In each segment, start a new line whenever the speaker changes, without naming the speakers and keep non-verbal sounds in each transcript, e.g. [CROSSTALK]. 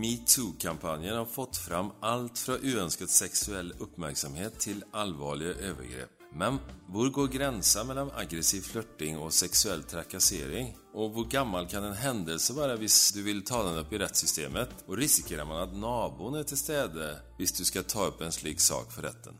Metoo-kampanjen har fått fram alt fra uønsket seksuell oppmerksomhet til alvorlige overgrep. Men hvor går grensa mellom aggressiv flørting og seksuell trakassering? Og hvor gammel kan en hendelse være hvis du vil ta den opp i rettssystemet? Og risikerer man at naboen er til stede hvis du skal ta opp en slik sak for retten?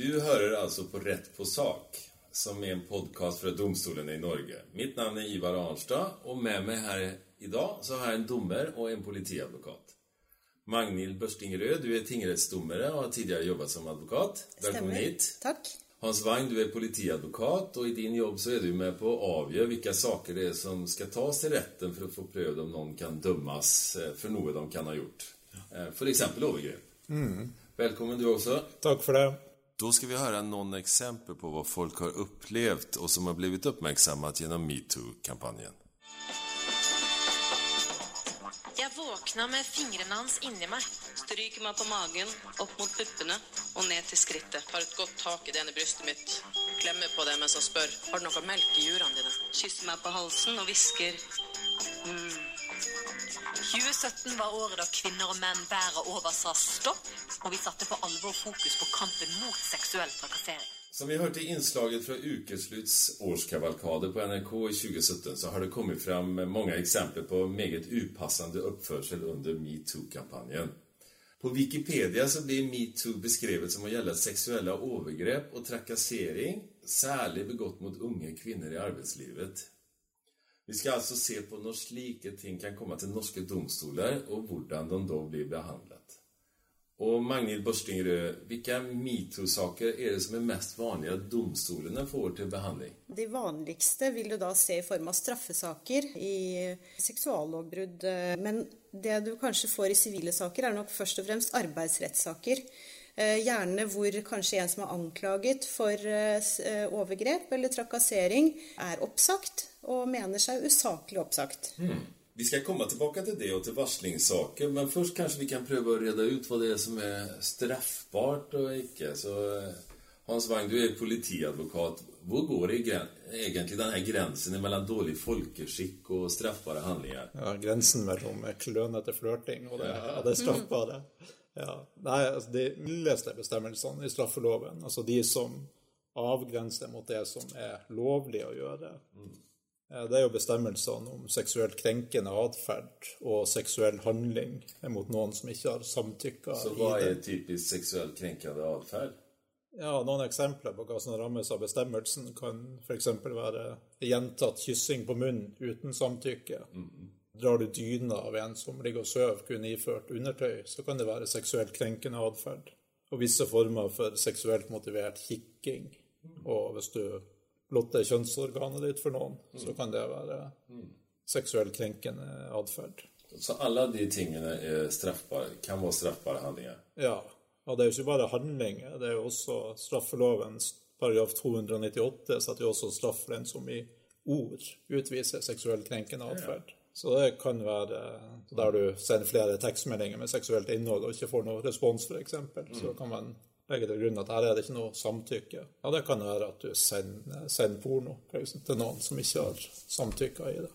Du hører altså på Rett på sak, som er en podkast fra domstolene i Norge. Mitt navn er Ivar Arnstad, og med meg her i dag så har jeg en dommer og en politiadvokat. Magnhild Børstingerød, du er tingrettsdommer og har tidligere jobbet som advokat. Velkommen hit.
Takk.
Hans Wang, du er politiadvokat, og i din jobb så er du med på å avgjøre hvilke saker det er som skal tas til retten for å få prøvd om noen kan dømmes eh, for noe de kan ha gjort. F.eks. overgrep. Velkommen du også.
Takk for det.
Da skal vi høre noen eksempler på hva folk har opplevd, og som har blitt oppmerksommet gjennom metoo-kampanjen.
Jeg våkna med fingrene hans inni meg.
Stryker meg på magen, opp mot puppene og ned til skrittet.
Har et godt tak i det ene brystet mitt. Klemmer på det mens han spør har du noe melk i jurene dine.
Kysser meg på halsen og hvisker
2017 var året da kvinner og menn bærer over sa stopp, og vi satte for alvor fokus på kampen mot seksuell trakassering.
Som vi hørte i innslaget fra Ukeslutts årskavalkade på NRK i 2017, så har det kommet frem mange eksempler på meget upassende oppførsel under metoo-kampanjen. På Wikipedia så blir metoo beskrevet som å gjelde seksuelle overgrep og trakassering, særlig begått mot unge kvinner i arbeidslivet. Vi skal altså se på når slike ting kan komme til norske domstoler, og hvordan de da blir behandlet. Og Magnhild Børstingerød, hvilke metoo-saker er det som er mest vanlig at domstolene får til behandling?
De vanligste vil du da se i form av straffesaker i seksuallovbrudd. Men det du kanskje får i sivile saker, er nok først og fremst arbeidsrettssaker. Eh, Gjerne hvor kanskje en som er anklaget for eh, eh, overgrep eller trakassering, er oppsagt og mener seg usaklig oppsagt.
Vi skal komme tilbake til det og til varslingssaker, men først kanskje vi kan prøve å rede ut hva det er som er straffbart og ikke. Så eh, Hans Wang, du er politiadvokat. Hvor går egentlig denne grensen mellom dårlig folkeskikk og straffbare handlinger?
Ja, grensen mellom klønete flørting og det, ja, det straffbare. Ja. Nei, altså de mildeste bestemmelsene i straffeloven, altså de som avgrenser mot det som er lovlig å gjøre, det er jo bestemmelsene om seksuelt krenkende atferd og seksuell handling mot noen som ikke har samtykka
Så hva er typisk seksuelt krenkende atferd?
Ja, Noen eksempler på hva som rammes av bestemmelsen, kan f.eks. være gjentatt kyssing på munnen uten samtykke. Drar du dyna av en som ligger og sover kun iført undertøy, så kan det være seksuelt krenkende atferd. Og visse former for seksuelt motivert kikking. Og hvis du blotter kjønnsorganet ditt for noen, så kan det være seksuell krenkende atferd.
Så alle de tingene er straffbare, kan være straffbare handlinger?
Ja, og det er jo ikke bare handlinger, det er jo også straffelovens paragraf 298 setter jo også straff for den som i ord utviser seksuell krenkende atferd. Så det kan være der du sender flere tekstmeldinger med seksuelt innhold og ikke får noe respons, f.eks., så kan man legge til grunn at her er det ikke noe samtykke. Ja, det kan være at du sender, sender porno eksempel, til noen som ikke har samtykka i det.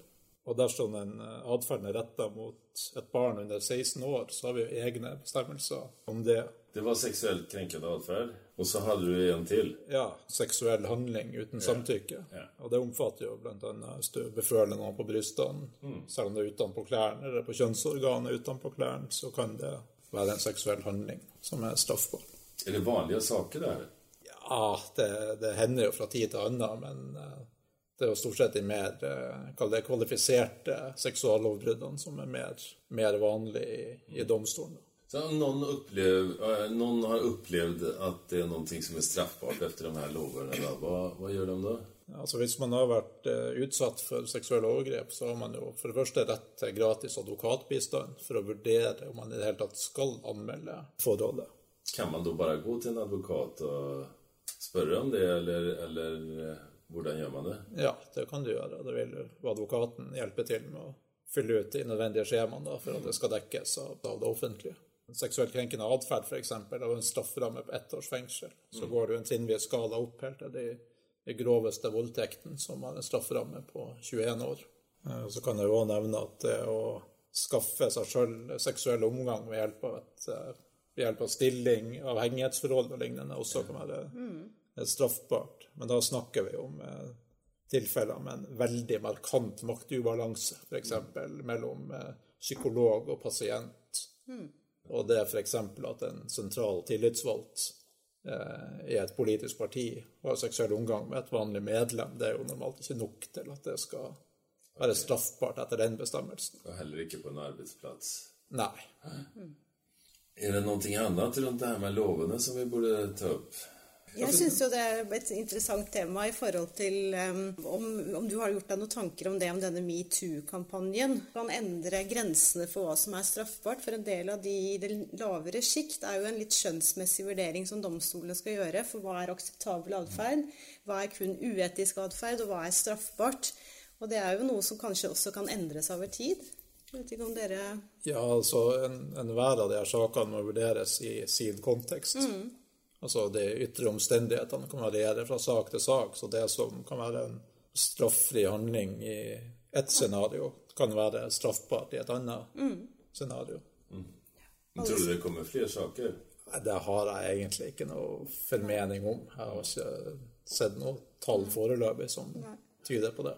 Og dersom den eh, atferden er retta mot et barn under 16 år, så har vi jo egne bestemmelser om det.
Det var seksuelt krenkende atferd, og så hadde du en til.
Ja, seksuell handling uten samtykke.
Ja.
Og det omfatter jo bl.a. hvis du beføler noen på brystene, selv om det er utenpå klærne, eller på kjønnsorganet utenpå klærne, så kan det være en seksuell handling som er straffbar.
Er det vanlige saker der?
Ja, det, det hender jo fra tid til annen, men eh, det er jo stort sett de mer eh, det kvalifiserte seksuallovbruddene som er mer, mer vanlig i, i domstolen.
Så noen, upplev, eh, noen har opplevd at det er noe som er straffbart etter de her lovene, hva, hva gjør de da?
Altså Hvis man har vært utsatt for seksuelle overgrep, så har man jo for det første rett til gratis advokatbistand for å vurdere om man i det hele tatt skal anmelde forholdet.
Kan man da bare gå til en advokat og spørre om det, eller, eller eh, hvordan gjør man det?
Ja, det kan du gjøre. Det vil advokaten hjelpe til med å fylle ut de nødvendige skjemaene for at det skal dekkes av, det offentlige. Seksuelt krenkende atferd, f.eks., og en strafferamme på ett års fengsel. Så går det jo en trinnvis skala opp helt til de, de groveste voldtekten, som har en strafferamme på 21 år. Eh, Så kan jeg også nevne at det å skaffe seg sjøl seksuell omgang ved hjelp av, et, eh, ved hjelp av stilling, avhengighetsforhold og lignende også kan være mm. straffbart. Men da snakker vi om eh, tilfeller med en veldig markant maktubalanse, f.eks. mellom eh, psykolog og pasient. Og det er f.eks. at en sentral tillitsvalgt eh, i et politisk parti har seksuell omgang med et vanlig medlem. Det er jo normalt ikke nok til at det skal være straffbart etter den bestemmelsen.
Og heller ikke på en arbeidsplass.
Nei.
Er det noe annet rundt det her med lovene som vi burde ta opp?
Jeg syns jo det er et interessant tema i forhold til um, om, om, du har gjort deg noen tanker om det om denne metoo-kampanjen kan endre grensene for hva som er straffbart. For en del av de i det lavere sjikt er jo en litt skjønnsmessig vurdering som domstolene skal gjøre. For hva er akseptabel atferd, hva er kun uetisk atferd, og hva er straffbart. Og det er jo noe som kanskje også kan endres over tid. Jeg vet ikke om dere
Ja, altså enhver en av de her sakene må vurderes i sin kontekst. Altså de ytre omstendighetene kan variere fra sak til sak, så det som kan være en straffri handling i ett scenario, kan være straffbart i et annet scenario.
Men tror du det kommer flere saker?
Nei, Det har jeg egentlig ikke noe formening om. Jeg har ikke sett noe tall foreløpig som tyder på det.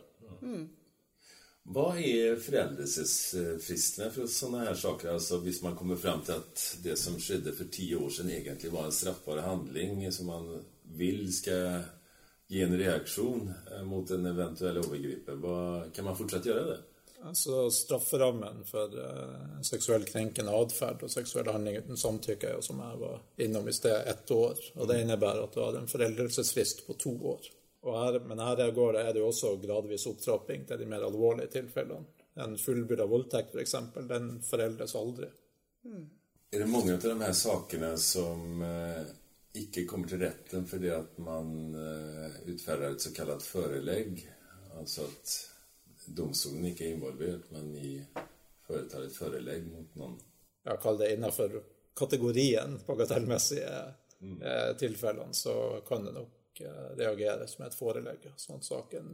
Hva er foreldelsesfristene for sånne her saker? Altså Hvis man kommer frem til at det som skjedde for ti år siden egentlig var en straffbar handling som man vil skal gi en reaksjon eh, mot en eventuell overgriper, kan man fortsatt gjøre det?
Altså Strafferammen for uh, seksuell krenkende atferd og seksuell handling uten samtykke er jo, som jeg var innom i sted, ett år. Og det innebærer at du har en foreldelsesfrist på to år. Og her, men her går det, er det jo også gradvis opptrapping til de mer alvorlige tilfellene. En fullbyrda voldtekt, f.eks., den foreldes aldri.
Er det mange av de her sakene som eh, ikke kommer til retten fordi at man eh, utferder et såkalt forelegg? Altså at domstolen ikke er involvert, men i foretar et forelegg mot noen?
Ja, kall det innenfor kategorien bagatellmessige eh, tilfellene, så kan det nok eh, reageres med et forelegg, sånn at saken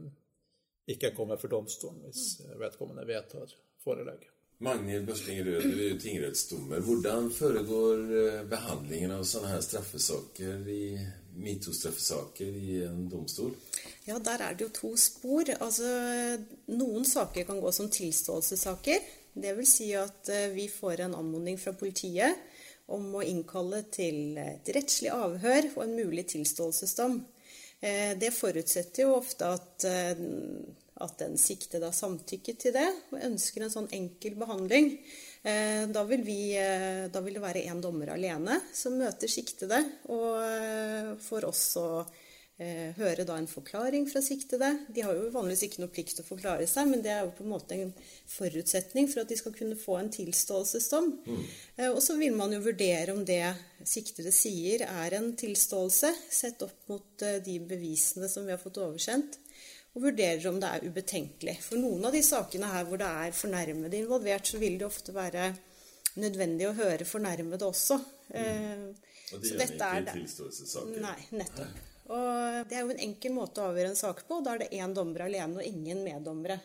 ikke kommer for domstolen hvis eh, vedkommende vedtar forelegget.
Magnhild Børsting Rød, du er jo tingrettsdommer. Hvordan foregår eh, behandlingen av sånne her straffesaker i metoo-straffesaker i en domstol?
Ja, der er det jo to spor. Altså, noen saker kan gå som tilståelsessaker. Det vil si at eh, vi får en anmodning fra politiet om å innkalle til et rettslig avhør og en mulig tilståelsesdom. Eh, Det forutsetter jo ofte at, eh, at den siktede har samtykket til det og ønsker en sånn enkel behandling. Eh, Da vil, vi, da vil det være én dommer alene som møter siktede, og får også høre da en forklaring fra siktede. De har jo vanligvis ikke noe plikt til å forklare seg, men det er jo på en måte en forutsetning for at de skal kunne få en tilståelsesdom. Eh, Og så vil man jo vurdere om det siktede sier er en tilståelse, sett opp mot eh, de bevisene som vi har fått oversendt, og vurderer om det er ubetenkelig. For noen av de sakene her hvor det er fornærmede involvert, så vil det ofte være nødvendig å høre fornærmede også. Mm.
Og det gjør
vi
ikke i tilståelsessaker?
Nei, nettopp. Og det er jo en enkel måte å avgjøre en sak på. Da er det én dommer alene og ingen meddommere.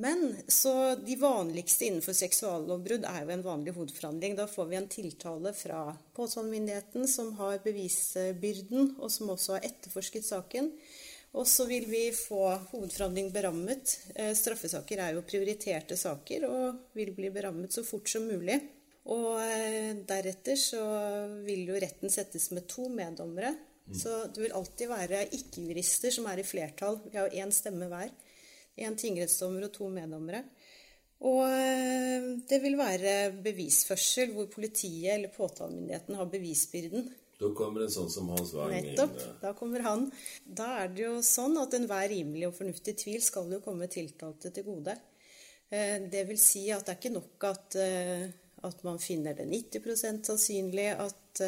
Men så de vanligste innenfor seksuallovbrudd er jo en vanlig hovedforhandling. Da får vi en tiltale fra påtalemyndigheten som har bevisbyrden, og som også har etterforsket saken. Og så vil vi få hovedforhandling berammet. Eh, Straffesaker er jo prioriterte saker og vil bli berammet så fort som mulig. Og eh, deretter så vil jo retten settes med to meddommere. Så det vil alltid være ikke-jurister som er i flertall. Vi har jo én stemme hver. Én tingrettsdommer og to meddommere. Og eh, det vil være bevisførsel hvor politiet eller påtalemyndigheten har bevisbyrden.
Da kommer en sånn som Hans Wang inn.
Nettopp.
eh,
Da kommer han. Da er det jo sånn at enhver rimelig og fornuftig tvil skal jo komme tiltalte til gode. Eh, Det vil si at det er ikke nok at, at man finner det 90% sannsynlig at,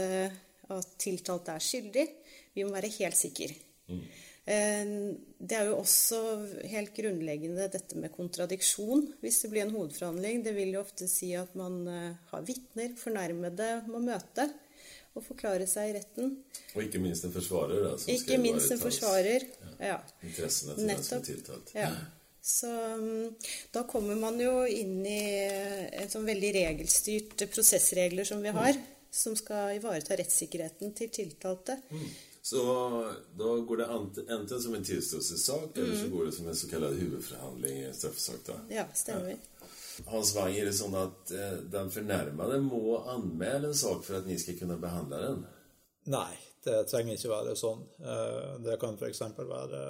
at tiltalte er skyldig. Vi må være helt sikre. Mm. Det er jo også helt grunnleggende dette med kontradiksjon hvis det blir en hovedforhandling. Det vil jo ofte si at man eh, har vitner, fornærmede må møte og forklare seg i retten.
Og ikke minst en forsvarer. Da, som
Ikke minst en forsvarer. Ja.
Interessene til den som er tiltalt.
Ja. Så mm, da kommer man jo inn i en sånn veldig regelstyrt prosessregler som vi har, som skal ivareta rettssikkerheten til tiltalte.
Så da går det enten som en tilståelsessak, eller så går det som en såkalt hovedforhandling i en straffesak. Da.
Ja, stemmer.
Hans Wang, är det sånn at eh, den fornærmede må anmelde en sak for at ni skal kunne behandle den?
Nei, det trenger ikke være sånn. Eh, Det kan f.eks. være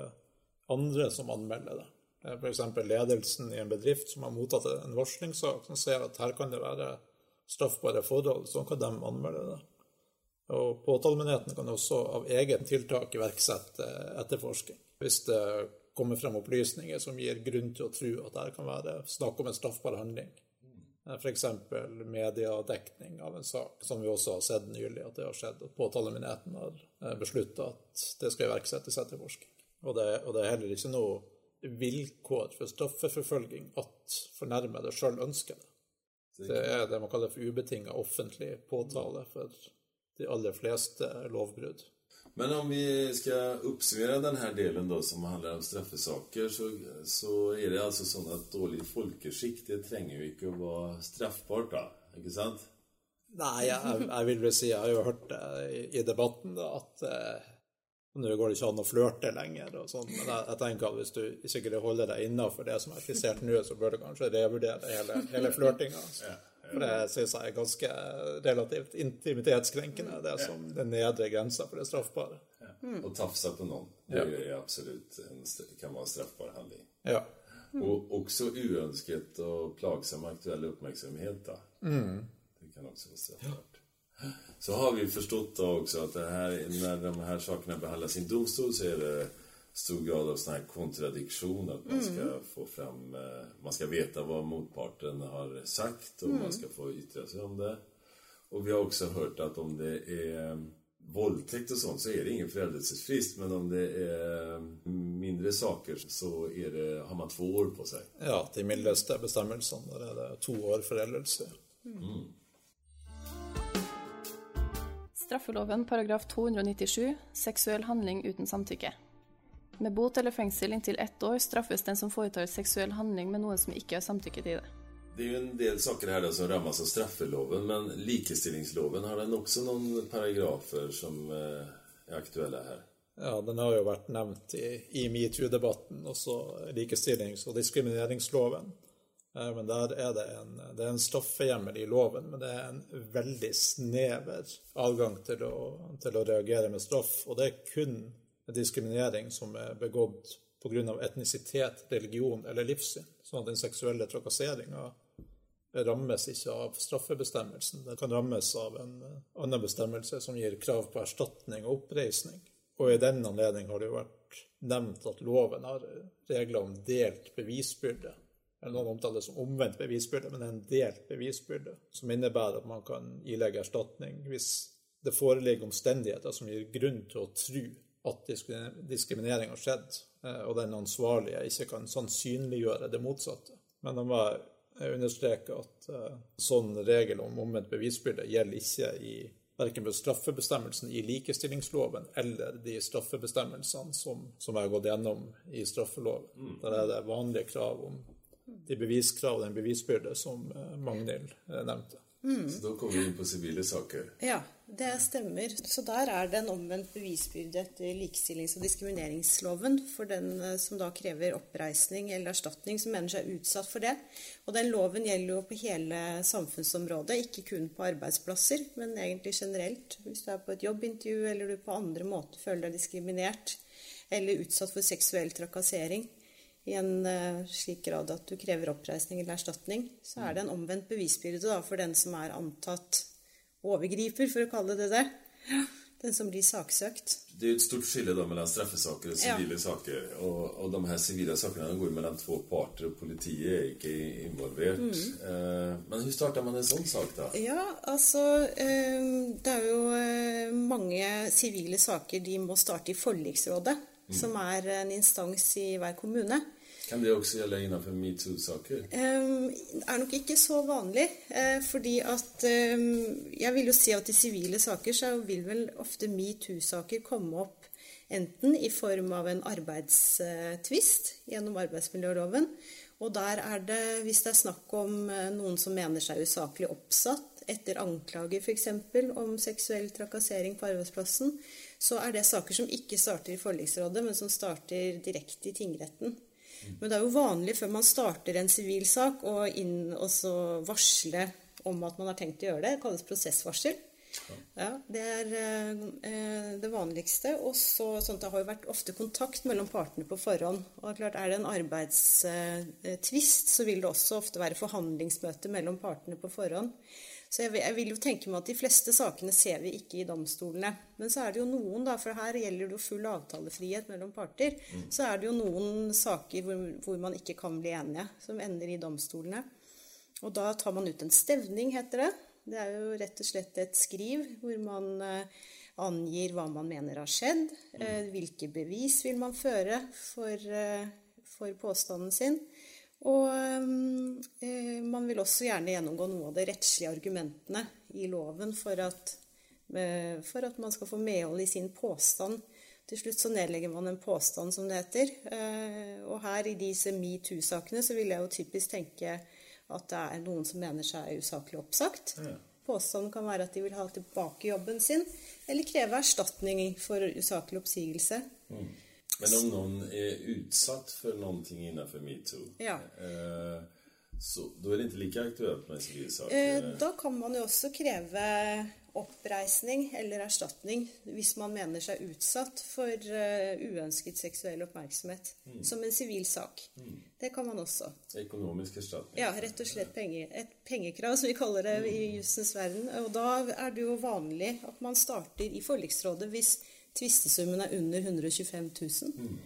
andre som anmelder det. F.eks. ledelsen i en bedrift som har mottatt en varslingssak, som ser at her kan det være straffbare forhold, så kan de anmelde det. Og påtalemyndigheten kan også av eget tiltak iverksette etterforsking. Hvis det kommer frem opplysninger som gir grunn til å tro at det kan være snakk om en straffbar handling. F.eks. mediedekning av en sak, som vi også har sett nylig at det har skjedd. At påtalemyndigheten har beslutta at det skal iverksettes etterforskning. Og det, og det er heller ikke noe vilkår for straffeforfølging at fornærmede sjøl ønsker det. Det er det man kaller for ubetinga offentlig påtale for de aller fleste lovbrudd.
Men om vi skal oppsummere denne delen da, som handler om straffesaker, så, så er det altså sånn at dårlig folkeskikk det trenger jo ikke å være straffbart, da. Ikke sant?
Nei, jeg, jeg vil vel si, jeg har jo hørt det i, i debatten, da, at eh, nå går det ikke an å flørte lenger og sånn, men jeg, jeg tenker at hvis du ikke greier å holde deg innafor det som er skissert nå, så bør du kanskje revurdere hele, hele flørtinga. Altså. For det syns jeg er ganske relativt intimitetskrenkende, det som den nedre grensa for det straffbare.
og tafse på noen det er absolutt en, kan være en straffbar handling.
Ja.
Og også uønsket og plagsom aktuell oppmerksomhet. Da. Det kan også være straffbart. Så har vi forstått da også at det her, når de her sakene behandles i domstol, så er det stor grad av sånn her kontradiksjon. At man skal få fram eh, Man skal vite hva motparten har sagt, og man skal få ytre seg om det. Og vi har også hørt at om det er voldtekt og sånn, så er det ingen foreldelsesfrist. Men om det er mindre saker, så er det, har man to år på seg.
ja, de mildeste bestemmelsene, der er det to år foreldelse.
Straffeloven paragraf 297 seksuell handling uten samtykke. Med bot eller fengsel inntil ett år straffes den som foretar seksuell handling med noen som ikke har samtykket i det.
Det er jo en del saker her da, som rammes av straffeloven, men likestillingsloven har den også noen paragrafer som eh, er aktuelle her.
Ja, den har jo vært nevnt i, i metoo-debatten, også likestillings- og diskrimineringsloven. Eh, Men der er det en, det er en straffehjemmel i loven, men det er en veldig snever adgang til å, til å reagere med straff. Og det er kun diskriminering som er begått pga. etnisitet, religion eller livssyn. Sånn at den seksuelle trakasseringa rammes ikke av straffebestemmelsen. Den kan rammes av en annen bestemmelse som gir krav på erstatning og oppreisning. Og i den anledning har det jo vært nevnt at loven har regler om delt bevisbyrde. Eller noen omtaler det som omvendt bevisbyrde, men det er en delt bevisbyrde. Som innebærer at man kan ilegge erstatning hvis det foreligger omstendigheter som gir grunn til å tro at diskri- diskriminering har skjedd, eh, og den ansvarlige ikke kan sannsynliggjøre det motsatte. Men de var understreke at eh, sånn regel om omvendt bevisbyrde gjelder ikke i verken straffebestemmelsen i likestillingsloven eller de straffebestemmelsene som, som jeg har gått gjennom i straffeloven. Der er det vanlige krav om de beviskrav og den bevisbyrde som eh, Magnhild eh, nevnte.
Så da kommer vi inn på sivile saker.
Ja, det stemmer. Så der er det en omvendt bevisbyrde etter likestillings- og diskrimineringsloven for den eh, som da krever oppreisning eller erstatning, som mener seg utsatt for det. Og den loven gjelder jo på hele samfunnsområdet, ikke kun på arbeidsplasser, men egentlig generelt. Hvis du er på et jobbintervju eller du på andre måter føler deg diskriminert eller utsatt for seksuell trakassering i en eh, slik grad at du krever oppreisning eller erstatning, så er det en omvendt bevisbyrde da, for den som er antatt overgriper, for å kalle det det. Den som blir saksøkt.
Det er jo et stort skille da mellom straffesaker og sivile saker. Og, og de her sivile sakene går mellom to parter, og politiet er ikke involvert. Eh, men hvordan starter man en sånn sak, da?
Ja, altså eh, Det er jo eh, mange sivile saker de må starte i forliksrådet, som er en instans i hver kommune.
Kan det også gjelde innenfor metoo-saker?
Um, er nok ikke så vanlig, Uh, fordi at um, Jeg vil jo si at i sivile saker så vil vel ofte metoo-saker komme opp Enten i form av en arbeidstvist gjennom arbeidsmiljøloven, og der er det, hvis det er snakk om eh, noen som mener seg usaklig oppsatt etter anklager f.eks. om seksuell trakassering på arbeidsplassen, så er det saker som ikke starter i forliksrådet, men som starter direkte i tingretten. Men det er jo vanlig før man starter en sivil sak, å inn og så varsle om at man har tenkt å gjøre det. Det kalles prosessvarsel. Ja, Det er eh, det vanligste. Og så sånn det har jo vært ofte kontakt mellom partene på forhånd. Og klart, er det en arbeidstvist, så vil det også ofte være forhandlingsmøte mellom partene på forhånd. Så jeg, jeg, vil jo tenke meg at de fleste sakene ser vi ikke i domstolene. Men så er det jo noen, da, for her gjelder det jo full avtalefrihet mellom parter. Mm. Så er det jo noen saker hvor, hvor man ikke kan bli enige, som ender i domstolene. Og da tar man ut en stevning, heter det. Det er jo rett og slett et skriv hvor man eh, angir hva man mener har skjedd. Eh, hvilke bevis vil man føre for, eh, for påstanden sin. Og man vil også gjerne gjennomgå noe av de rettslige argumentene i loven for at, for at man skal få medhold i sin påstand. Til slutt så nedlegger man en påstand, som det heter. Og her i disse metoo-sakene så vil jeg jo typisk tenke at det er noen som mener seg usaklig oppsagt. Påstanden kan være at de vil ha tilbake jobben sin, eller kreve erstatning for usaklig oppsigelse. Mm.
Men om noen er utsatt for noe innenfor metoo, ja. eh, så da er det ikke like aktuelt med en sivil?
Eh, da kan man jo også kreve oppreisning eller erstatning hvis man mener seg utsatt for uh, uønsket seksuell oppmerksomhet. Mm. Som en sivil sak. Mm. Det kan man også.
Økonomisk erstatning?
Ja, rett og slett penger. et pengekrav, som vi kaller det mm. i jussens verden. Og da er det jo vanlig at man starter i forliksrådet hvis tvistesummen er under 125 000. Mm.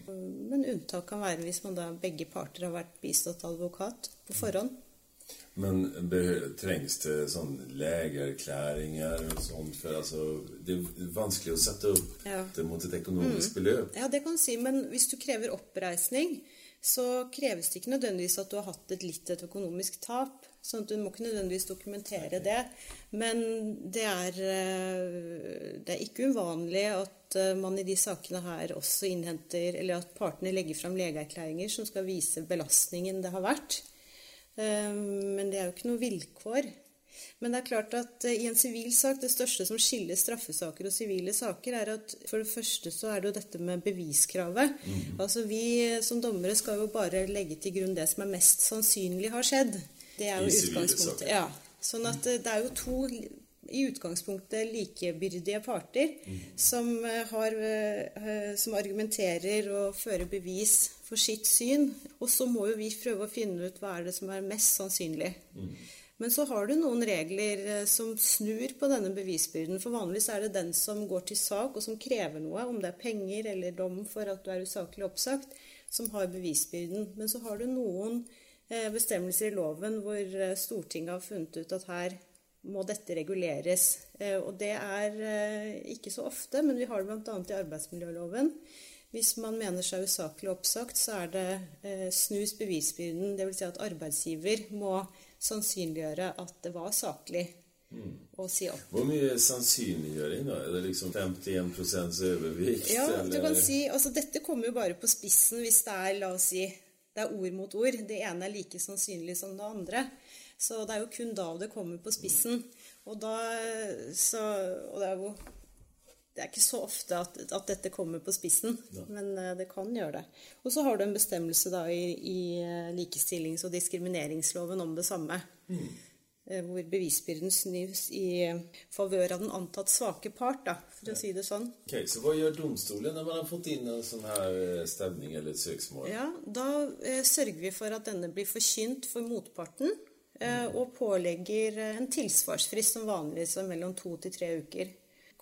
Men unntak kan være hvis man da begge parter har vært bistått advokat på forhånd.
Men trengs det sånn legeerklæringer og sånt? For altså, det er vanskelig å sette opp ja. det mot et økonomisk mm. beløp.
Ja, det kan du si. Men hvis du krever oppreisning, så kreves det ikke nødvendigvis at du har hatt et litt et økonomisk tap. sånn at Du må ikke nødvendigvis dokumentere det. Men det er, eh, det er ikke uvanlig at eh, man i de sakene her også innhenter Eller at partene legger fram legeerklæringer som skal vise belastningen det har vært. Ehm, men det er jo ikke noe vilkår. Men det er klart at eh, i en sivil sak, det største som skiller straffesaker og sivile saker, er at for det første så er det jo dette med beviskravet. Mm. Altså vi som dommere skal jo bare legge til grunn det som er mest sannsynlig har skjedd. Det er jo I utgangspunktet. Ja. Sånn at eh, det er jo to i utgangspunktet likebyrdige parter mm. som, eh, har, som argumenterer og fører bevis for sitt syn. Og så må jo vi prøve å finne ut hva er det som er mest sannsynlig. Mm. Men så har du noen regler eh, som snur på denne bevisbyrden. For vanligvis er det den som går til sak, og som krever noe, om det er penger eller dom for at du er usaklig oppsagt, som har bevisbyrden. Men så har du noen eh, bestemmelser i loven hvor eh, Stortinget har funnet ut at her må dette reguleres. Og det er ikke så ofte, men vi har det bl.a. i arbeidsmiljøloven. Hvis man mener seg usaklig oppsagt, så er det snus bevisbyrden. Dvs. Si at arbeidsgiver må sannsynliggjøre at det var saklig mm. å si opp.
Hvor mye sannsynliggjøring, da? Er det liksom 51 overvikt?
Ja, du kan si, altså Dette kommer jo bare på spissen hvis det er la oss si, det er ord mot ord. Det ene er like sannsynlig som det andre. Så det er jo kun da det kommer på spissen. Og, da, så, og det er jo det er ikke så ofte at, at dette kommer på spissen, ja. men uh, det kan gjøre det. Og så har du en bestemmelse da i, i uh, likestillings- og diskrimineringsloven om det samme. Mm. Uh, hvor bevisbyrden snus i favør av den antatt svake part, da, for ja. å si det sånn.
Ok, Så hva gjør domstolen når man har fått inn en sånn her stemning eller et søksmål?
Ja, Da sørger vi for at denne blir forkynt for motparten. Mm. Og pålegger en tilsvarsfrist som vanligvis er mellom to til tre uker.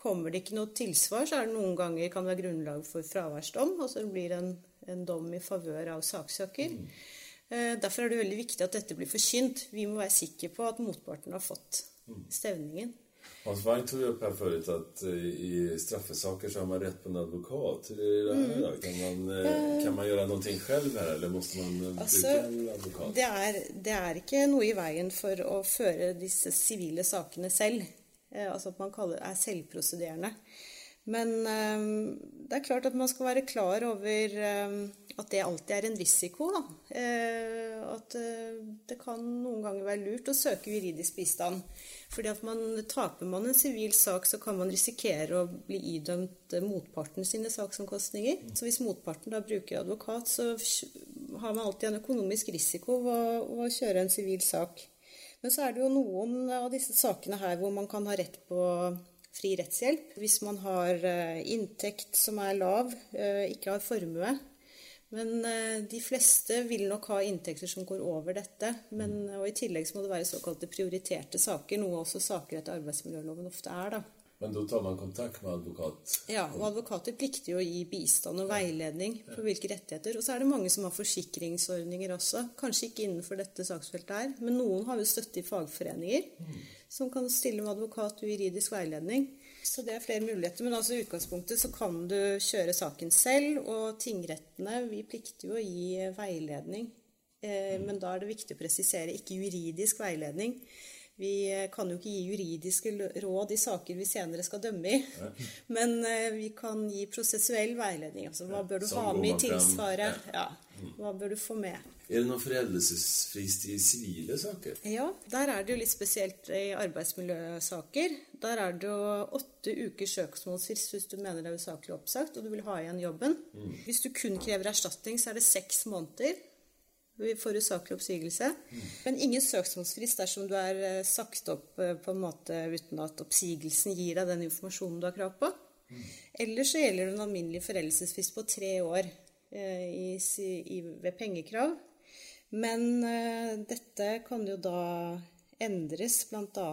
Kommer det ikke noe tilsvar, så er det noen ganger kan det være grunnlag for fraværsdom. og så blir det en, en dom i favør av saksøker. Mm. Eh, derfor er det veldig viktig at dette blir forkynt. Vi må være sikre på at motparten har fått mm. stevningen.
Hans Wang tok opp her forut at uh, i straffesaker så har man rett på en advokat. Mm. Kan, man, uh, kan man gjøre noe selv her, eller må man altså, en advokat?
Det er, det er ikke noe i veien for å føre disse sivile sakene selv. Eh, altså at man kaller, er selvprosederende. Men eh, det er klart at man skal være klar over eh, at det alltid er en risiko. Da. Eh, at eh, det kan noen ganger være lurt å søke juridisk bistand. Fordi at man, Taper man en sivil sak, så kan man risikere å bli idømt motparten sine saksomkostninger. Så hvis motparten da bruker advokat, så har man alltid en økonomisk risiko ved å kjøre en sivil sak. Men så er det jo noen av disse sakene her hvor man kan ha rett på fri rettshjelp. Hvis man har eh, inntekt som er lav, eh, ikke har formue. Men eh, de fleste vil nok ha inntekter som går over dette. Men, og I tillegg så må det være såkalte prioriterte saker, noe også saker etter arbeidsmiljøloven ofte er. da.
Men da tar man kontakt med advokat?
Ja, og advokater plikter jo å gi bistand og veiledning på hvilke rettigheter. Og så er det mange som har forsikringsordninger også. Kanskje ikke innenfor dette saksfeltet her, men noen har jo støtte i fagforeninger som kan stille med advokat og juridisk veiledning. Så det er flere muligheter. Men altså i utgangspunktet så kan du kjøre saken selv, og tingrettene vi plikter jo å gi veiledning. Eh, men da er det viktig å presisere ikke juridisk veiledning. Vi eh, kan jo ikke gi juridiske råd i saker vi senere skal dømme i. [LAUGHS] Men eh, vi kan gi prosessuell veiledning. Altså hva bør du ha med i tilsvaret? Ja. Hva bør du få med?
Er det noen foreldelsesfrist i sivile saker?
Ja, der er det jo litt spesielt i arbeidsmiljøsaker. Der er det jo åtte ukers søksmålsfrist hvis du mener det er usaklig oppsagt og du vil ha igjen jobben. Mm. Hvis du kun krever erstatning, så er det seks måneder for saklig oppsigelse. Men ingen søksmålsfrist dersom du er eh, sagt opp eh, på en måte uten at oppsigelsen gir deg den informasjonen du har krav på. Ellers Eller så gjelder det en alminnelig foreldelsesfrist på tre år eh, i, i, ved pengekrav. Men dette kan jo da endres bl.a.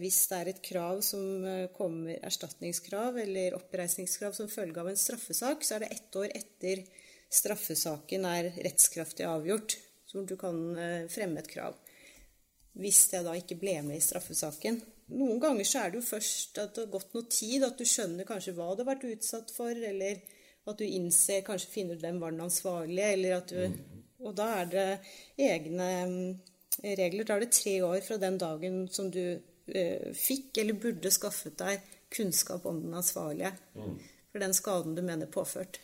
Hvis det er et krav som kommer, erstatningskrav eller oppreisningskrav som følge av en straffesak, så er det ett år etter straffesaken er rettskraftig avgjort, så du kan eh, fremme et krav. Hvis det da ikke ble med i straffesaken. Noen ganger så er det jo først at det har gått noe tid, at du skjønner kanskje hva du har vært utsatt for, eller at du innser, kanskje finner ut hvem var den ansvarlige, eller at du Og da er det egne mm, regler. Da er det tre år fra den dagen som du eh, fikk eller burde skaffet deg kunnskap om den ansvarlige mm. for den skaden du mener påført.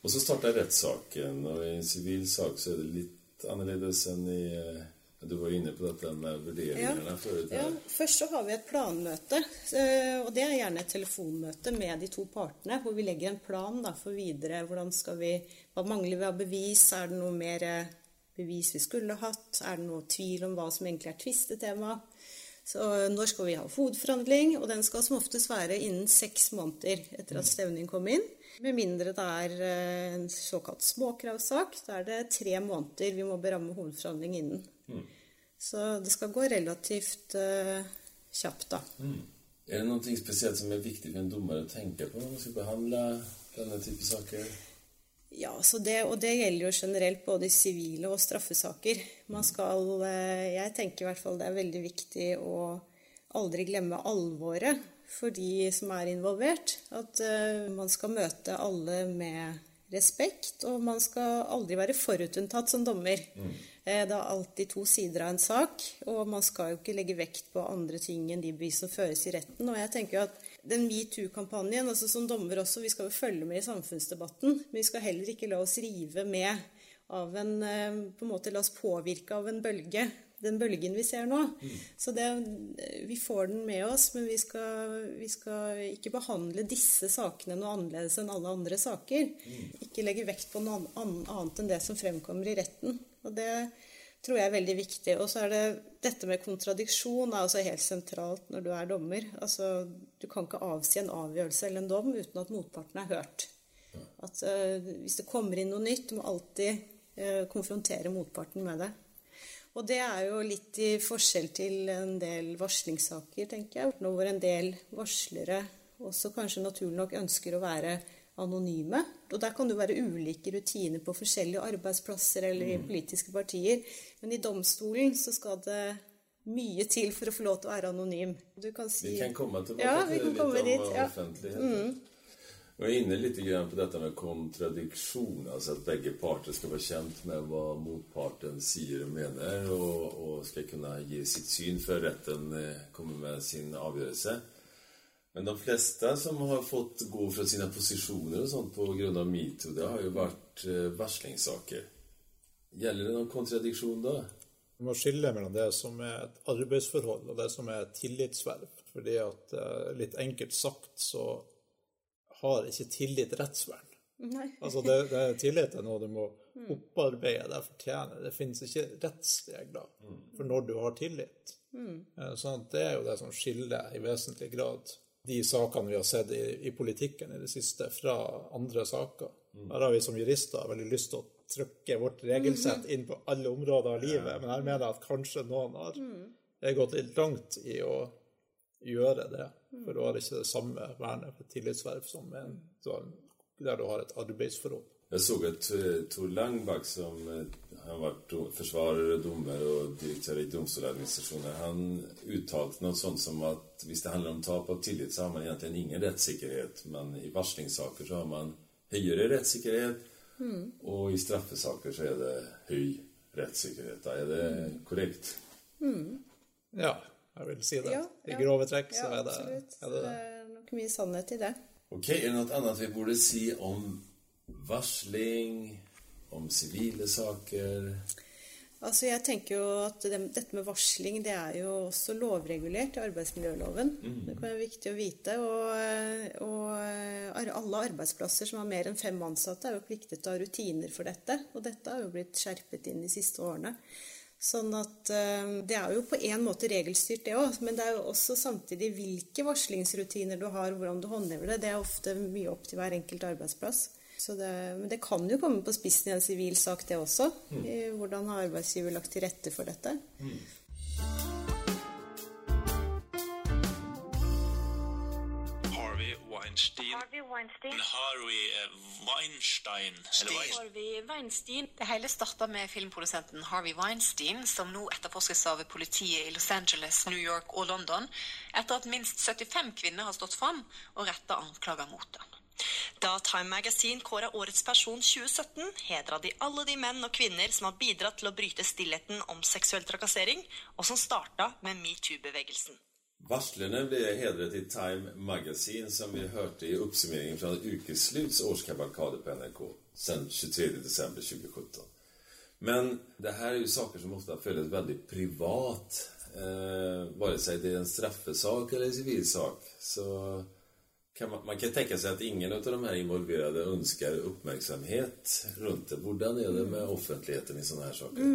Og så starta rettssaken, og i en sivil sak så er det litt annerledes enn i eh, du var inne på dette med vurderingene
ja, Ja, først så har vi et planmøte. Eh, og det er gjerne et telefonmøte med de to partene, hvor vi legger en plan da, for videre. Hvordan skal vi, Hva mangler vi av bevis? Er det noe mer eh, bevis vi skulle hatt? Er det noe tvil om hva som egentlig er tvistetema? Så når skal vi ha hovedforhandling? Og den skal som oftest være innen seks måneder etter at stevningen kom inn. Med mindre det er eh, en såkalt småkravssak, da er det tre måneder vi må beramme hovedforhandling innen. Mm. Så det skal gå relativt uh, kjapt, da. Mm.
Er det noe spesielt som er viktig for en dommer å tenke på når man skal behandle denne type saker?
Ja, det, og det gjelder jo generelt både i sivile og straffesaker. Man skal, eh, Jeg tenker i hvert fall det er veldig viktig å aldri glemme alvoret for de som er involvert. At uh, man skal møte alle med respekt, og man skal aldri være forutunntatt som dommer. Mm. Uh, det er alltid to sider av en sak, og man skal jo ikke legge vekt på andre ting enn de bevis som føres i retten. Og jeg tenker jo at den metoo-kampanjen, altså som dommer også, vi skal jo følge med i samfunnsdebatten, men vi skal heller ikke la oss rive med av en, uh, på en måte la oss påvirke av en bølge den bølgen vi ser nå. Mm. Så det, vi får den med oss, men vi skal, vi skal, ikke behandle disse sakene noe annerledes enn alle andre saker. Mm. Ikke legge vekt på noe annet enn det som fremkommer i retten. Og det tror jeg er veldig viktig. Og så er det dette med kontradiksjon er også helt sentralt når du er dommer. Altså, du kan ikke avsi en avgjørelse eller en dom uten at motparten er hørt. At uh, Hvis det kommer inn noe nytt, du må alltid uh, konfrontere motparten med det. Og det er jo litt i forskjell til en del varslingssaker, tenker jeg. Nå Hvor en del varslere også kanskje naturlig nok ønsker å være anonyme. Og der kan det være ulike rutiner på forskjellige arbeidsplasser eller i mm. politiske partier. Men i domstolen så skal det mye til for å få lov til å være anonym.
Si, vi kan komme tilbake
ja, til
litt
om dit,
ja. offentlighet. Mm. Vi er inne litt på dette med kontradiksjon, altså at begge parter skal være kjent med hva motparten sier og mener, og, og skal kunne gi sitt syn før retten eh, kommer med sin avgjørelse. Men de fleste som har fått gå fra sine posisjoner og sånt av metoo, det har jo vært eh, varslingssaker. Gjelder det noen kontradiksjon da?
Vi må skille mellom det som er et arbeidsforhold og det som er et tillitsverv. Fordi at eh, litt enkelt sagt så har ikke tillit rettsvern.
Nei.
Altså det, det Tillit er noe du må opparbeide deg fortjene. Det finnes ikke rettsregler for når du har tillit. Eh, Sånn at det er jo det som skiller i vesentlig grad de sakene vi har sett i, i politikken i det siste, fra andre saker. Her har vi som jurister veldig lyst til å trykke vårt regelsett inn på alle områder av livet, men her mener jeg at kanskje noen har gått litt langt i å gjøre det, for da er det ikke det samme vernet for tillitsverv som en, der du har et arbeidsforhold.
Jeg så at eh, Tor Langbakk, som eh, har vært forsvarer forsvarer, dommer og direktør i domstoladministrasjonen, han uttalte noe sånt som at hvis det handler om tap av tillit, så har man egentlig ingen rettssikkerhet. Men i varslingssaker så har man høyere rettssikkerhet, og i straffesaker så er det høy rettssikkerhet. Er det korrekt?
Ja, jeg vil si det.
Ja,
I grove trekk
Ja,
så er det,
absolutt.
er det
Det
det.
er nok mye sannhet i det.
Ok, er det noe annet vi burde si om varsling, om sivile saker?
Altså jeg tenker jo at det, Dette med varsling det er jo også lovregulert i arbeidsmiljøloven. Det kan være viktig å vite. Og, og alle arbeidsplasser som har mer enn fem ansatte, er jo pliktet til å ha rutiner for dette. Og dette har jo blitt skjerpet inn de siste årene. Sånn at eh, Det er jo på en måte regelstyrt, det òg. Men det er jo også samtidig hvilke varslingsrutiner du har, hvordan du håndhever det. Det er ofte mye opp til hver enkelt arbeidsplass. Så det, men det kan jo komme på spissen i en sivil sak, det også. I hvordan har arbeidsgiver lagt til rette for dette?
Harvey Weinstein.
Harvey Weinstein.
Harvey eh, Weinstein.
Harvey Weinstein. Det hele starta med filmprodusenten Harvey Weinstein, som nå etterforskes av politiet i Los Angeles, New York og London, etter at minst 75 kvinner har stått fram og retta anklager mot ham.
Da Time Magazine kåra årets person 2017, hedra de alle de menn og kvinner som har bidratt til å bryte stillheten om seksuell trakassering, og som starta med metoo-bevegelsen.
Varslerne ble hedret i Time Magazine, som vi hørte i oppsummeringen fra Ukesluts årskavalkade på NRK sen 23. desember 2017. Men det her er jo saker som ofte føles veldig privat. Eh, Vare seg det er en straffesak eller en sivil sak. Så kan man, man kan tenke seg at ingen av de her involverede ønsker oppmerksomhet rundt det. Hvordan er det med offentligheten i sånne her saker?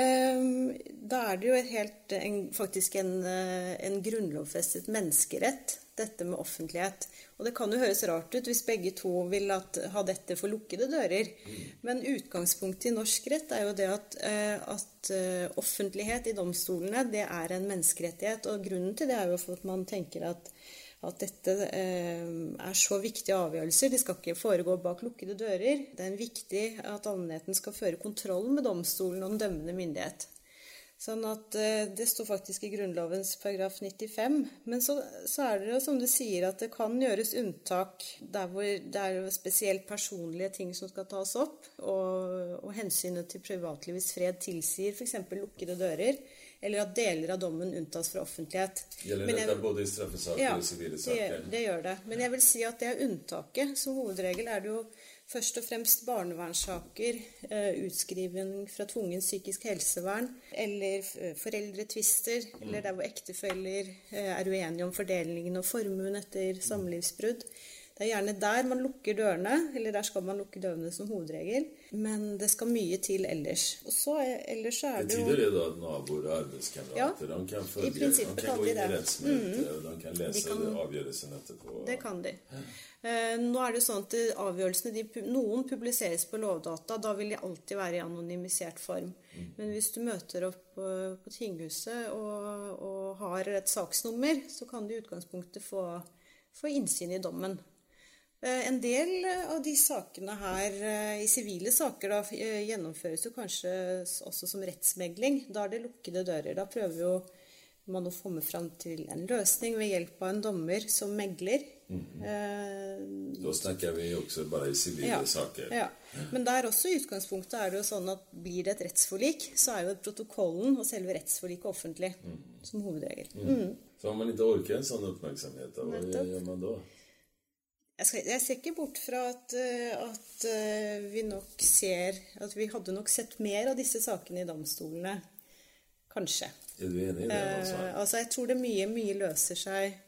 Ehm, Da er det jo helt, en, faktisk en, eh, en grunnlovfestet menneskerett, dette med offentlighet. Og det kan jo høres rart ut hvis begge to vil at, ha dette for lukkede dører. Men utgangspunktet i norsk rett er jo det at, eh, at eh, offentlighet i domstolene, det er en menneskerettighet. Og grunnen til det er jo at man tenker at at dette eh, er så viktige avgjørelser. De skal ikke foregå bak lukkede dører. Det er viktig at allmennheten skal føre kontroll med domstolen og den dømmende myndighet. Sånn at eh, Det står faktisk i Grunnlovens paragraf 95. Men så, så er det som du sier at det kan gjøres unntak der hvor det er spesielt personlige ting som skal tas opp, og, og hensynet til privatlivets fred tilsier f.eks. lukkede dører, eller at deler av dommen unntas fra offentlighet.
Gjelder
Men jeg-
dette både i straffesaker
ja,
og sivile
det,
saker?
det gjør det. Men jeg vil si at det er unntaket. Som hovedregel er det jo først og fremst barnevernssaker, eh, utskriving fra tvungen psykisk helsevern, eller foreldretvister, mm. eller der hvor ektefeller eh, er uenige om fordelingen og formuen etter samlivsbrudd. Det er gjerne der man lukker dørene, eller der skal man lukke dørene som hovedregel. Men det skal mye til ellers. Og så er, ellers så er det jo
Betyr det da at naboer og arbeidskamerater
Ja,
kan følge, i
prinsippet
kan
de det.
Mm de kan lese
De kan-
avgjørelsen etterpå?
Det kan de. Eh, nå er det sånn at avgjørelsene de, Noen publiseres på Lovdata. Da vil de alltid være i anonymisert form. Men hvis du møter opp på, på tinghuset og, og har et saksnummer, så kan du i utgangspunktet få, få innsyn i dommen. Eh, En del av de sakene her, eh, i sivile saker, da, eh, gjennomføres jo kanskje også som rettsmegling. Da er det lukkede dører. Da prøver jo man å komme fram til en løsning ved hjelp av en dommer som megler. Eh,
Da snakker vi også bare i sivile
ja,
saker.
ja. Men der også i utgangspunktet er det jo sånn at blir det et rettsforlik, så er jo protokollen og selve rettsforliket offentlig som hovedregel. Mm.
Så om man ikke orker en sånn oppmerksomhet, hva gjør man da?
Jeg, skal, jeg ser ikke bort fra at, eh, at eh, vi nok ser At vi hadde nok sett mer av disse sakene i domstolene. Kanskje.
Er du enig i det?
Eh,
Altså?
altså, jeg tror det mye, mye løser seg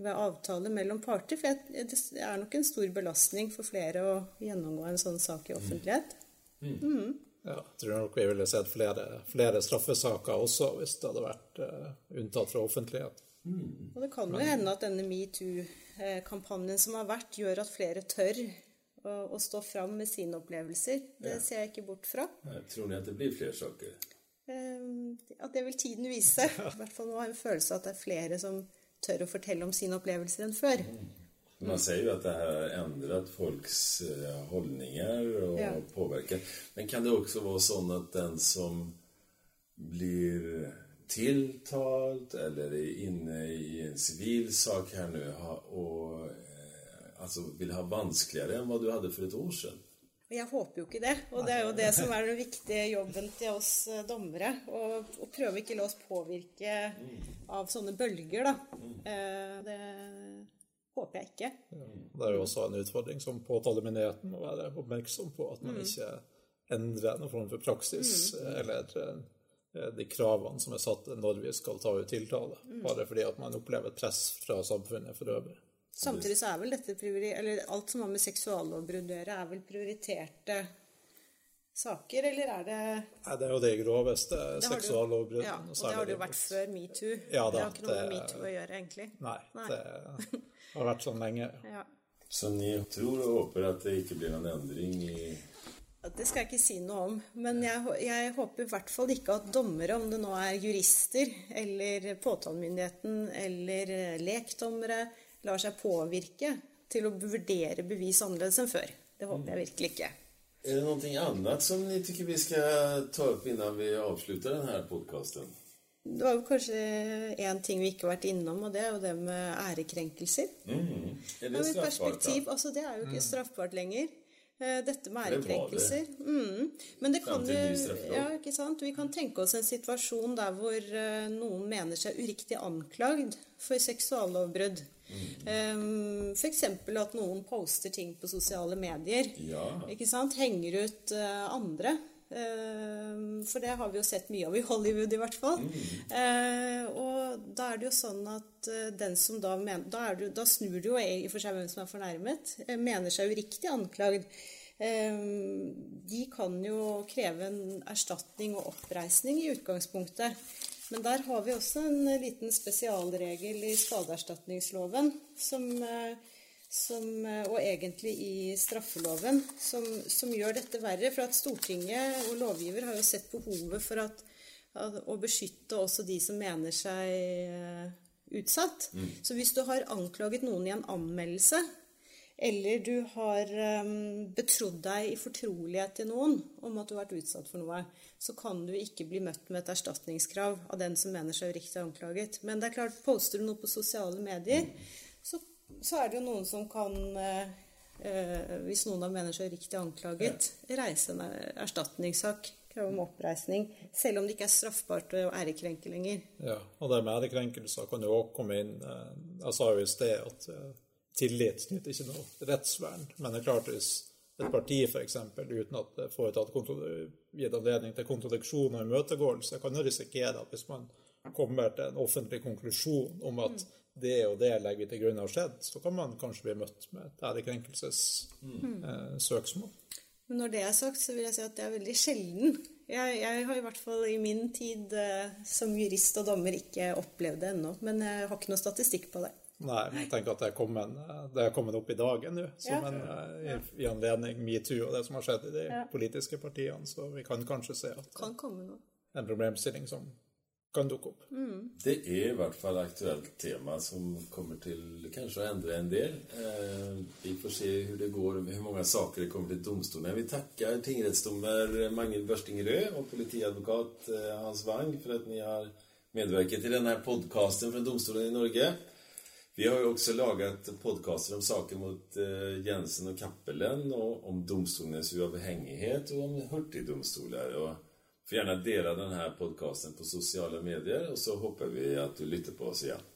ved avtale mellom parter. For jeg, det er nok en stor belastning for flere å gjennomgå en sånn sak i offentlighet. Mm.
Ja, jeg tror nok vi ville sett flere, flere straffesaker også hvis det hadde vært uh, unntatt fra offentlighet.
Og det kan jo hende at denne metoo-kampanjen som har vært, gjør at flere tør å, å stå fram med sine opplevelser. Det
Ja.
ser jeg ikke bort fra.
Jeg Tror ni at det blir flere saker?
Ja, det vil tiden vise. I hvert fall nå har jeg en følelse av at det er flere som tør å fortelle om sine opplevelser enn før.
Man ser jo at det har endret folks holdninger og
Ja.
påvirket. Men kan det også være sånn at den som blir tiltalt eller inne i en sivil sak her nå, har, eh, vil ha vanskeligere enn hva du hadde for et år
siden. Jeg håper jo ikke det. Og det er jo det som er den viktige jobben til oss eh, dommere. Å, prøve ikke la oss påvirke av sånne bølger, da. Eh, Det håper jeg ikke.
Det er jo også en utfordring som påtalemyndigheten å være oppmerksom på, at man
Mm.
ikke endrer noen form for praksis
Mm.
eh, eller de kravene som er satt når vi skal ta ut tiltale,
Mm.
bare fordi at man opplever et press fra samfunnet for øvrig.
Samtidig så er vel dette eller alt som har med seksuallovbrudd å gjøre, er vel prioriterte saker, eller er det
Nei, det er jo
det groveste
seksuallovbruddene.
Ja, og det har det jo vært før metoo.
Ja
det har ikke noe med metoo å gjøre, egentlig.
Nei,
Nei.
det har vært sånn lenge. [LAUGHS]
Ja.
Så ni tror og håper at det ikke blir noen endring i
Det skal jeg ikke si noe om. Men jeg, jeg håper i hvert fall ikke at dommere, om det nå er jurister eller påtalemyndigheten eller eh, lekdommere, lar seg påvirke til å vurdere bevis annerledes enn før. Det håper jeg virkelig ikke.
Er det noe annet som ni syns vi skal ta opp innan vi avslutter denne podcasten?
Det var jo kanskje én ting vi ikke har vært innom, og det er jo det med ærekrenkelser.
Mm. Er det straffbart
perspektiv,
da?
altså Det er jo ikke
Mm.
straffbart lenger. Eh, Dette med
Det var det.
ærekrenkelser. Mm. Men det kan jo ja, ikke sant? Vi kan tenke oss en situasjon der hvor eh, noen mener seg uriktig anklagd for seksuallovbrudd.
Mm.
F.eks. at noen poster ting på sosiale medier.
Ja.
Ikke sant? Henger ut eh, andre. Eh, For det har vi jo sett mye av i Hollywood, i hvert fall. Eh, og da er det jo sånn at eh, den som da mener Da, det, da snur det jo i for seg hvem som er fornærmet. eh, Mener seg uriktig anklagd. De kan jo kreve en erstatning og oppreisning i utgangspunktet. Men der har vi også en liten spesialregel i skadeerstatningsloven som eh, som, eh, og egentlig i straffeloven, som, som gjør dette verre. For at Stortinget og lovgiver har jo sett behovet for at, å beskytte også de som mener seg eh, utsatt.
Mm.
Så hvis du har anklaget noen i en anmeldelse, eller du har um, betrodd deg i fortrolighet til noen om at du har vært utsatt for noe, så kan du ikke bli møtt med et erstatningskrav av den som mener seg uriktig anklaget. Men det er klart, poster du noe på sosiale medier, så, så er det jo noen som kan eh, eh, Hvis noen da mener seg uriktig anklaget, reise en erstatningssak. Krav om oppreisning. Selv om det ikke er straffbart å ærekrenke lenger.
Ja, og det med ærekrenkelser kan jo òg komme inn eh, Jeg sa jo i sted at eh, tillit knytter ikke noe rettsvern. Men det er klart hvis et parti f.eks. uten at det er gitt anledning til kontradiksjon og imøtegåelse, kan jo risikere at hvis man kommer til en offentlig konklusjon om at det og det legger vi til grunn har skjedd, så kan man kanskje bli møtt med et ærekrenkelsessøksmål.
Men når det er sagt, så vil jeg si at det er veldig sjelden. Jeg, jeg har i hvert fall i min tid eh, som jurist og dommer ikke opplevd det ennå. Men jeg har ikke noe statistikk på det.
Nei, men jeg tenker at det er kommet, det er kommet opp i dagen nå, som
Ja.
en, eh, i, i anledning metoo og det som har skjedd i de
Ja.
politiske partiene. Så vi kan kanskje se at
Kan komme noe.
det er en problemstilling som kan dukke opp.
Mm.
Det er i hvert fall aktuelt tema som kommer til kanskje å endre en del. Eh, vi får se hur det går, hur mange saker det kommer til domstolen. Vi takker tingsrättsdommer Magnhild Børstingerød og politiadvokat eh, Hans Wang for at ni har medverket i denne podcasten fra domstolen i Norge. Vi har jo også laget podcaster om saker mot eh, Jensen og Cappelen, og om domstolenes uavhengighet og om hurtigdomstoler. Og får gjerne dele denne podcasten på sosiale medier, og så håper vi at du lytter på oss igjen.